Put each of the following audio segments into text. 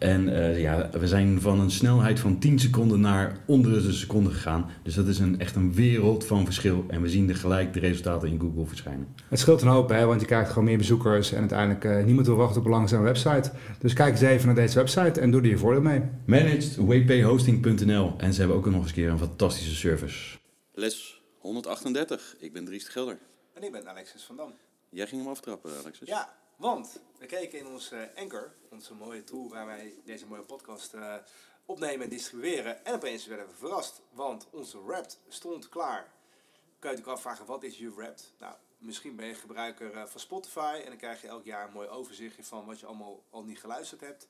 en uh, ja, we zijn van een snelheid van 10 seconden naar onder de seconde gegaan. Dus dat is een, echt een wereld van verschil. En we zien er gelijk de resultaten in Google verschijnen. Het scheelt een hoop, hè, want je krijgt gewoon meer bezoekers. En uiteindelijk uh, niemand wil wachten op een langzame website. Dus kijk eens even naar deze website en doe er je voordeel mee. ManagedWPHosting.nl En ze hebben ook nog eens een keer een fantastische service. Les 138. Ik ben Dries de Gelder. En ik ben Alexis van Dam. Jij ging hem aftrappen, Alexis? Ja, want we keken in ons uh, Anchor, onze mooie tool waar wij deze mooie podcast uh, opnemen en distribueren. En opeens werden we verrast, want onze Wrapped stond klaar. Kun je natuurlijk afvragen, wat is je Wrapped? Nou, misschien ben je gebruiker uh, van Spotify en dan krijg je elk jaar een mooi overzichtje van wat je allemaal al niet geluisterd hebt.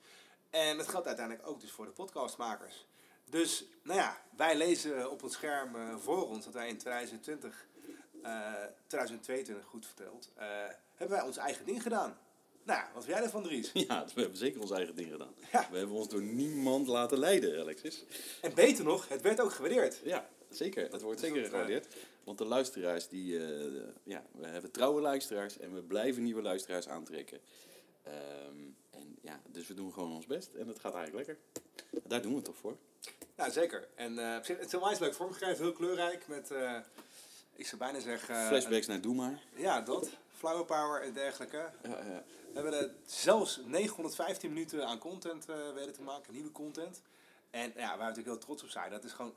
En dat geldt uiteindelijk ook dus voor de podcastmakers. Dus, nou ja, wij lezen op het scherm voor ons dat wij in 2020, 2022 goed verteld, hebben wij ons eigen ding gedaan. Nou, wat vind jij ervan, Dries? Ja, we hebben zeker ons eigen ding gedaan. Ja. We hebben ons door niemand laten leiden, Alexis. En beter nog, het werd ook gewaardeerd. Ja, zeker. Het wordt zeker gewaardeerd. Want de luisteraars, die, uh, ja, we hebben trouwe luisteraars en we blijven nieuwe luisteraars aantrekken. Um, en ja, dus we doen gewoon ons best en het gaat eigenlijk lekker. Daar doen we het toch voor? Nou, zeker. En uh, het is een leuk vormgegeven, heel kleurrijk met... Uh, ik zou bijna zeggen... Flashbacks naar Doe Maar. Ja, dat. Flower Power en dergelijke. Ja, ja. We hebben er zelfs 915 minuten aan content uh, weten te maken, nieuwe content. En ja, waar we natuurlijk heel trots op zijn, dat is gewoon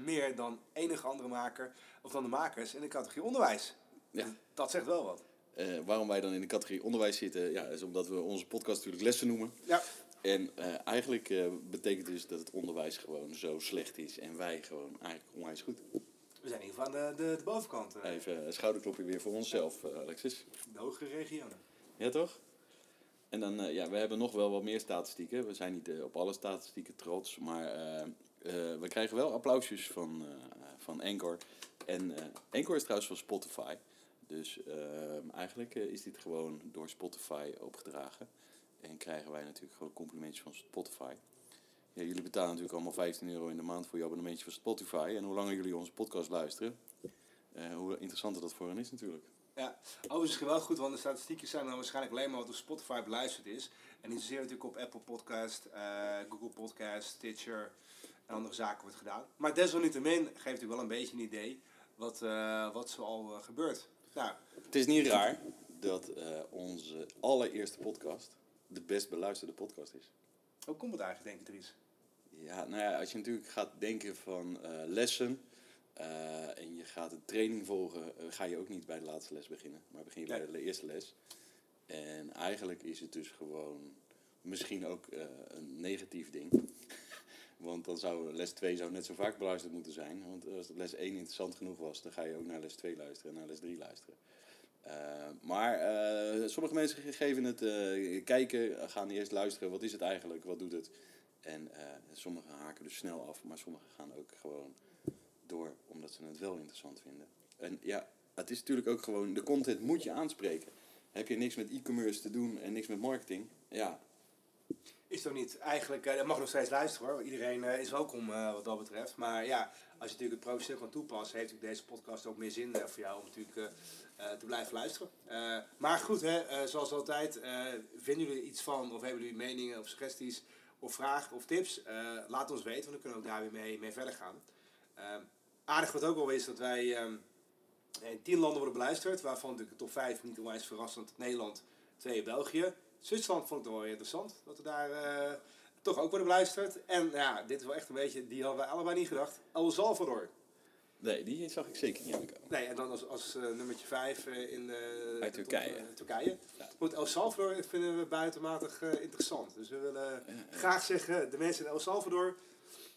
95% meer dan enige andere maker, of dan de makers in de categorie onderwijs. Ja. Dat zegt wel wat. Uh, waarom wij dan in de categorie onderwijs zitten, ja, is omdat we onze podcast natuurlijk lessen noemen. Ja. En uh, eigenlijk uh, betekent dus dat het onderwijs gewoon zo slecht is en wij gewoon eigenlijk onwijs goed. We zijn in ieder geval aan de, de, de bovenkant. Even een schouderklopje weer voor onszelf, Alexis. De hogere regionen. Ja, toch? En dan, uh, ja, we hebben nog wel wat meer statistieken. We zijn niet op alle statistieken trots, maar we krijgen wel applausjes van, van Anchor. En Anchor is trouwens van Spotify. Dus ehm, eigenlijk is dit gewoon door Spotify opgedragen. En krijgen wij natuurlijk gewoon complimentjes van Spotify. Ja, jullie betalen natuurlijk allemaal 15 euro in de maand voor je abonnementje van Spotify. En hoe langer jullie onze podcast luisteren, hoe interessanter dat voor hen is natuurlijk. Ja, overigens wel goed, want de statistieken zijn dan waarschijnlijk alleen maar wat op Spotify beluisterd is. En niet zozeer natuurlijk op Apple Podcast, uh, Google Podcast, Stitcher en andere zaken wordt gedaan. Maar desalniettemin geeft natuurlijk wel een beetje een idee wat, uh, wat zoal uh, gebeurt. Nou, het is niet raar dat onze allereerste podcast de best beluisterde podcast is. Hoe komt het eigenlijk, denk ik, Dries? Ja, nou ja, als je natuurlijk gaat denken van lessen uh, en je gaat een training volgen, uh, ga je ook niet bij de laatste les beginnen, maar begin je bij de eerste les. En eigenlijk is het dus gewoon misschien ook een negatief ding. Want dan zou les 2 zou net zo vaak beluisterd moeten zijn. Want als les 1 interessant genoeg was, dan ga je ook naar les 2 luisteren en naar les 3 luisteren. maar sommige mensen geven het kijken, gaan eerst luisteren, wat is het eigenlijk, wat doet het. En sommigen haken dus snel af, maar sommigen gaan ook gewoon door omdat ze het wel interessant vinden. En ja, het is natuurlijk ook gewoon, de content moet je aanspreken. Heb je niks met e-commerce te doen en niks met marketing, ja. Is toch niet? Eigenlijk, uh, dat mag nog steeds luisteren hoor. Iedereen uh, is welkom wat dat betreft. Maar ja, als je natuurlijk het professioneel kan toepassen, heeft deze podcast ook meer zin voor jou om natuurlijk te blijven luisteren. maar goed, hè, zoals altijd, vinden jullie iets van of hebben jullie meningen of suggesties of vragen of tips? laat ons weten, want dan kunnen we ook daar weer mee, mee verder gaan. aardig wat ook wel is dat wij in tien landen worden beluisterd, waarvan de top 5 niet onwijs verrassend Nederland, twee België. Zwitserland vond ik wel interessant, dat we daar uh, toch ook worden beluisterd. En ja, dit is wel echt een beetje, die hadden wij allebei niet gedacht. El Salvador. Nee, die zag ik zeker niet aankomen. Nee, en dan als, als eh, nummertje 5 in eh, Uit top, Turkije. eh, Turkije. Ja. Goed, El Salvador vinden we buitenmatig interessant. Dus we willen graag zeggen, de mensen in El Salvador,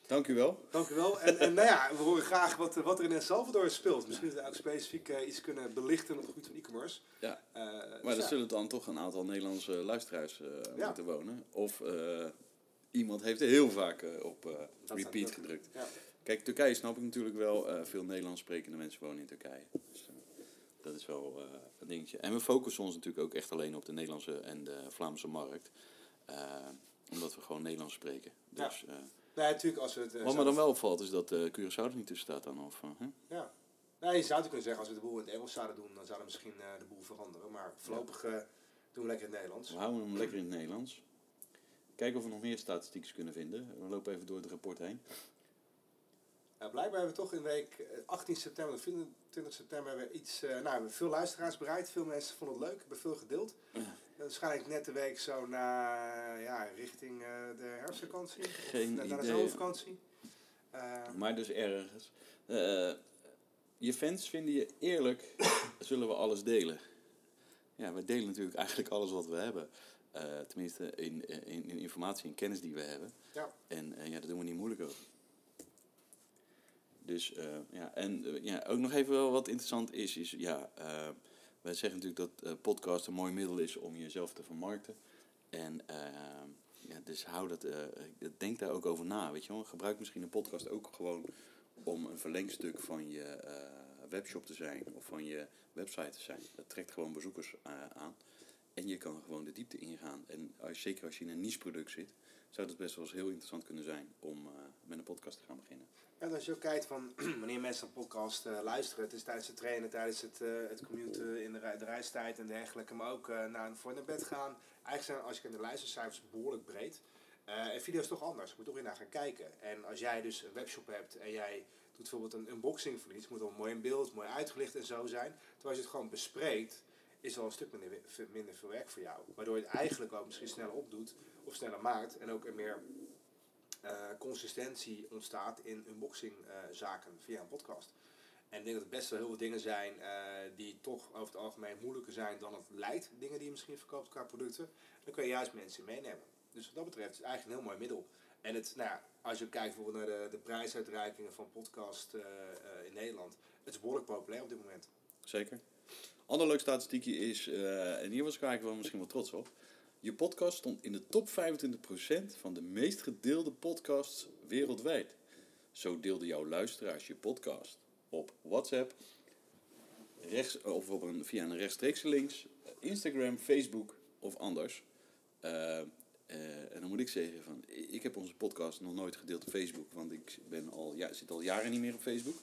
Dank u wel. dank u wel. En, en nou ja, we horen graag wat, wat er in El Salvador speelt. Misschien dat we ook specifiek iets kunnen belichten op het gebied van e-commerce. Ja. Dus Maar er ja. zullen dan toch een aantal Nederlandse luisteraars moeten wonen. Of iemand heeft er heel vaak op repeat gedrukt. Ja. Kijk, Turkije snap ik natuurlijk wel. eh, veel Nederlands sprekende mensen wonen in Turkije. Dus, eh, dat is wel eh, een dingetje. En we focussen ons natuurlijk ook echt alleen op de Nederlandse en de Vlaamse markt. Omdat we gewoon Nederlands spreken. Ja. Dus, eh, Nee, natuurlijk als we het... wat me dan wel opvalt is dat eh Curaçao er niet tussen staat dan. Of, hè? Ja. Nou, je zou het kunnen zeggen, als we de boel in het Engels zouden doen, dan zou er misschien de boel veranderen. Maar voorlopig doen we lekker in het Nederlands. We houden hem lekker in het Nederlands. Kijken of we nog meer statistieken kunnen vinden. We lopen even door het rapport heen. Nou, blijkbaar hebben we toch in week eh, 18 september of 24 september hebben we iets, eh, nou, we hebben veel luisteraars bereikt. Veel mensen vonden het leuk, hebben veel gedeeld. Ja. Dat waarschijnlijk net de week zo na, ja, richting eh, de herfstvakantie. Geen of net na de zomervakantie. Eh, Maar dus ergens. eh, je fans vinden je eerlijk, zullen we alles delen. Ja, we delen natuurlijk eigenlijk alles wat we hebben. Eh, tenminste, in, in, in informatie en kennis die we hebben. ja. En eh, ja, daar doen we niet moeilijk over. Dus eh, ja, en eh, ja, ook nog even wel wat interessant is, is ja, eh, wij zeggen natuurlijk dat podcast een mooi middel is om jezelf te vermarkten. En ja, dus hou dat, denk daar ook over na, weet je wel. Gebruik misschien een podcast ook gewoon om een verlengstuk van je webshop te zijn of van je website te zijn. Dat trekt gewoon bezoekers aan. En je kan gewoon de diepte ingaan. En als, zeker als je in een niche product zit, zou het best wel eens heel interessant kunnen zijn om eh, met een podcast te gaan beginnen. En als je ook kijkt van wanneer mensen een podcast eh, luisteren, het is tijdens het trainen, tijdens het, eh, het commuten in de, rei- de reistijd en dergelijke, maar ook naar, voor naar bed gaan. Eigenlijk zijn, als je kijkt naar de luistercijfers, behoorlijk breed. En video is toch anders, je moet toch weer naar gaan kijken. En als jij dus een webshop hebt en jij doet bijvoorbeeld een unboxing van iets, moet dan mooi in beeld, mooi uitgelicht en zo zijn. Terwijl als je het gewoon bespreekt, is al een stuk minder, veel werk voor jou. Waardoor je het eigenlijk ook misschien sneller opdoet of sneller maakt en ook er meer eh, consistentie ontstaat in unboxing eh, zaken via een podcast. En ik denk dat het best wel heel veel dingen zijn eh, die toch over het algemeen moeilijker zijn dan het lijkt. Dingen die je misschien verkoopt qua producten. Dan kun je juist mensen meenemen. Dus wat dat betreft is eigenlijk een heel mooi middel. En het, nou ja, als je kijkt bijvoorbeeld naar de, prijsuitreikingen van podcast in Nederland. Het is behoorlijk populair op dit moment. Zeker. Ander leuk statistiekje is, eh, en hier was ik eigenlijk wel misschien wel trots op. Je podcast stond in de top 25% van de meest gedeelde podcasts wereldwijd. Zo deelden jouw luisteraars je podcast op WhatsApp, rechts, of via een rechtstreekse links, Instagram, Facebook of anders. Eh, eh, en dan moet ik zeggen, van, ik heb onze podcast nog nooit gedeeld op Facebook, want ik ben al, ja, zit al jaren niet meer op Facebook.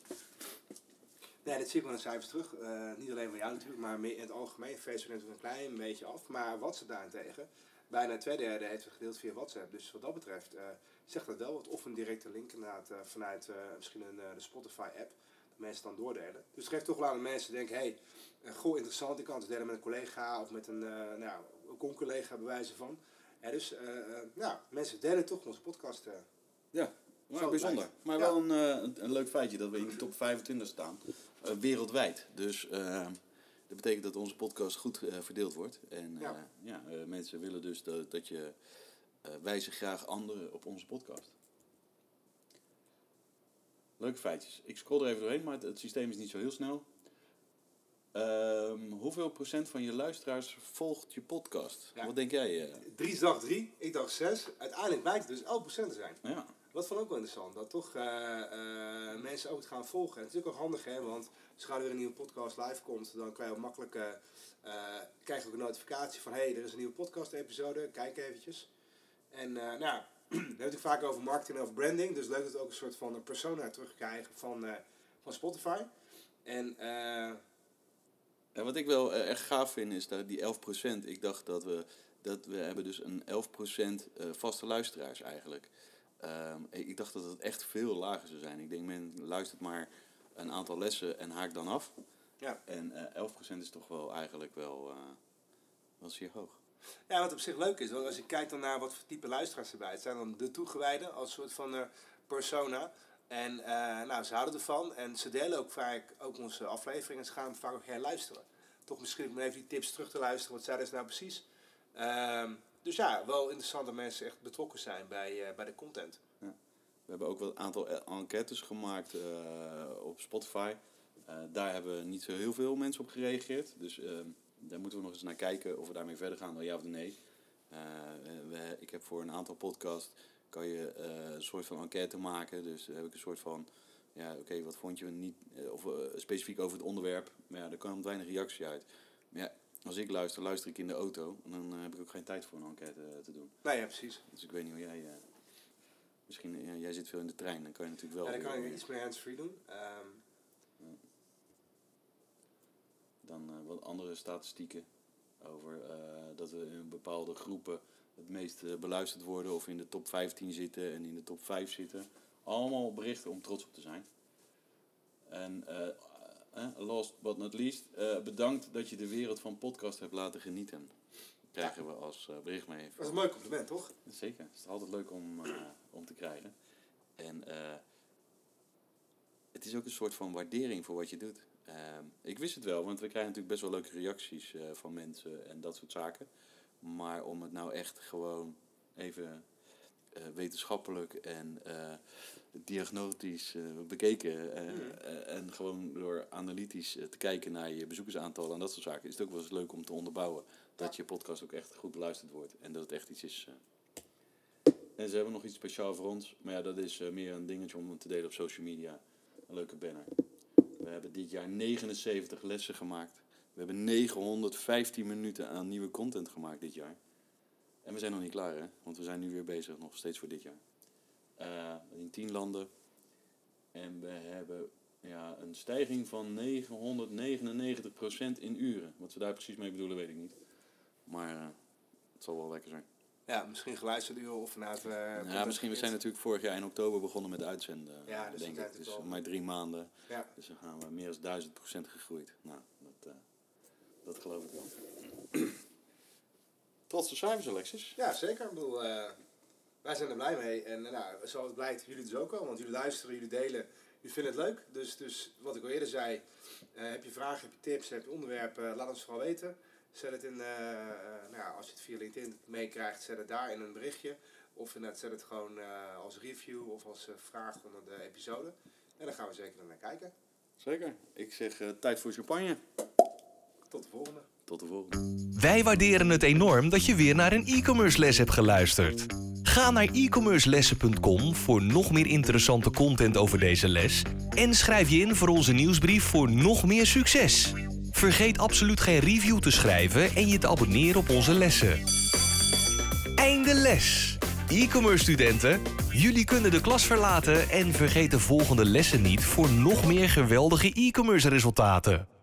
Nee, dat zie ik wel in de cijfers terug. Eh, niet alleen van jou natuurlijk, maar meer in het algemeen. Facebook neemt het een klein beetje af. Maar WhatsApp daarentegen, bijna een tweederde heeft het gedeeld via WhatsApp. Dus wat dat betreft eh, zegt dat wel wat. Of een directe link inderdaad eh, vanuit misschien een, de Spotify-app. Dat mensen dan doordelen. Dus het geeft toch wel aan dat mensen denken, hé, hey, goh, interessant. Ik kan het delen met een collega of met een, nou, een con-collega bij wijze van. Ja, dus nou, mensen delen toch onze podcast. Ja, maar Zo bijzonder. Maar Ja. wel een, een, een leuk feitje dat we in de top 25 staan. Eh, wereldwijd. Dus eh, dat betekent dat onze podcast goed eh, verdeeld wordt. En Ja. ja, mensen willen dus dat, dat je wijzen graag anderen op onze podcast. Leuke feitjes. Ik scroll er even doorheen, maar het, het systeem is niet zo heel snel. Ehm, hoeveel procent van je luisteraars volgt je podcast? Ja. Wat denk jij? eh? Dries dacht drie, ik dacht zes. Uiteindelijk blijkt het dus 11% te zijn. ja. Wat vond ik ook wel interessant, dat toch eh, eh, mensen ook gaan volgen. En het is natuurlijk ook handig, hè, want als er weer een nieuwe podcast live komt, dan kan je ook makkelijk eh, krijg ook een notificatie van hé, hey, er is een nieuwe podcast episode, kijk eventjes. En nou, we hebben het vaak over marketing en over branding, dus leuk dat we ook een soort van een persona terugkrijgen van, van Spotify. En wat ik wel echt gaaf vind is dat die 11%, ik dacht dat we, dat we hebben dus een 11% eh, vaste luisteraars eigenlijk. Ehm, ik dacht dat het echt veel lager zou zijn. Ik denk men luistert maar een aantal lessen en haakt dan af. ja. En eh 11% is toch wel eigenlijk wel, eh, wel zeer hoog. Ja, wat op zich leuk is, want als je kijkt dan naar wat voor type luisteraars erbij het zijn dan de toegewijden als soort van eh, persona. En nou, ze houden ervan en ze delen ook vaak ook onze afleveringen. Ze gaan vaak ook gaan luisteren. Toch misschien om even die tips terug te luisteren. Wat zeiden ze nou precies? Ehm, dus ja, wel interessant dat mensen echt betrokken zijn bij, eh, bij de content. We hebben ook wel een aantal e- enquêtes gemaakt eh, op Spotify. Eh, daar hebben niet zo heel veel mensen op gereageerd. Dus ehm, daar moeten we nog eens naar kijken of we daarmee verder gaan, wel ja of nee. Eh, we, ik heb voor een aantal podcasts kan je eh, een soort van enquête maken. Dus dan heb ik een soort van, ja oké, wat vond je niet, eh, of eh, specifiek over het onderwerp. Maar ja, daar kwam weinig reactie uit. Maar ja, als ik luister, luister ik in de auto. En dan eh, heb ik ook geen tijd voor een enquête eh, te doen. Nou ja, precies. Dus ik weet niet hoe jij... eh, misschien, jij zit veel in de trein, dan kan je natuurlijk wel... Ja, dan kan je iets meer hands-free doen. Ehm, Dan wat andere statistieken over dat we in bepaalde groepen het meest beluisterd worden of in de top 15 zitten en in de top 5 zitten. Allemaal berichten om trots op te zijn. En last but not least, eh, bedankt dat je de wereld van podcast hebt laten genieten. Krijgen we als eh, bericht mee. dat is een mooi compliment, toch? Zeker, het is altijd leuk om, eh, om te krijgen. En het is ook een soort van waardering voor wat je doet. Ik wist het wel, want we krijgen natuurlijk best wel leuke reacties van mensen en dat soort zaken. Maar om het nou echt gewoon even wetenschappelijk en diagnostisch eh, bekeken eh, eh, en gewoon door analytisch te kijken naar je bezoekersaantallen en dat soort zaken, is het ook wel eens leuk om te onderbouwen dat je podcast ook echt goed beluisterd wordt en dat het echt iets is. En ze hebben nog iets speciaals voor ons, maar ja, dat is meer een dingetje om te delen op social media. Een leuke banner. We hebben dit jaar 79 lessen gemaakt. We hebben 915 minuten aan nieuwe content gemaakt dit jaar. En we zijn nog niet klaar, hè? Want we zijn nu weer bezig, nog steeds voor dit jaar. Eh, in 10 landen. En we hebben ja, een stijging van 999% in uren. Wat ze daar precies mee bedoelen, weet ik niet. Maar eh, het zal wel lekker zijn. Ja, misschien geluisterde uur of vanuit... eh, ja, misschien, we zijn natuurlijk vorig jaar in oktober begonnen met uitzenden. Ja, dus denk ik. is Dus wel- maar drie maanden. Ja. Dus dan gaan we meer dan duizend procent gegroeid. Nou, dat, dat geloof ik wel. Trotse cijfers, Alexis. Ja, zeker. Ik bedoel, wij zijn er blij mee. En eh, nou, zoals het blijkt, jullie dus ook al. Want jullie luisteren, jullie delen, jullie vinden het leuk. Dus, dus wat ik al eerder zei, eh, heb je vragen, heb je tips, heb je onderwerpen, laat ons vooral weten. Zet het in, eh, eh, nou ja, als je het via LinkedIn meekrijgt, zet het daar in een berichtje. Of inderdaad, zet het gewoon eh, als review of als eh, vraag onder de episode. En dan gaan we zeker naar kijken. Zeker. Ik zeg eh, tijd voor champagne. Tot de volgende. Tot de volgende. Wij waarderen het enorm dat je weer naar een e-commerce les hebt geluisterd. Ga naar e-commercelessen.com voor nog meer interessante content over deze les en schrijf je in voor onze nieuwsbrief voor nog meer succes. Vergeet absoluut geen review te schrijven en je te abonneren op onze lessen. Einde les. E-commerce studenten, jullie kunnen de klas verlaten en vergeet de volgende lessen niet voor nog meer geweldige e-commerce resultaten.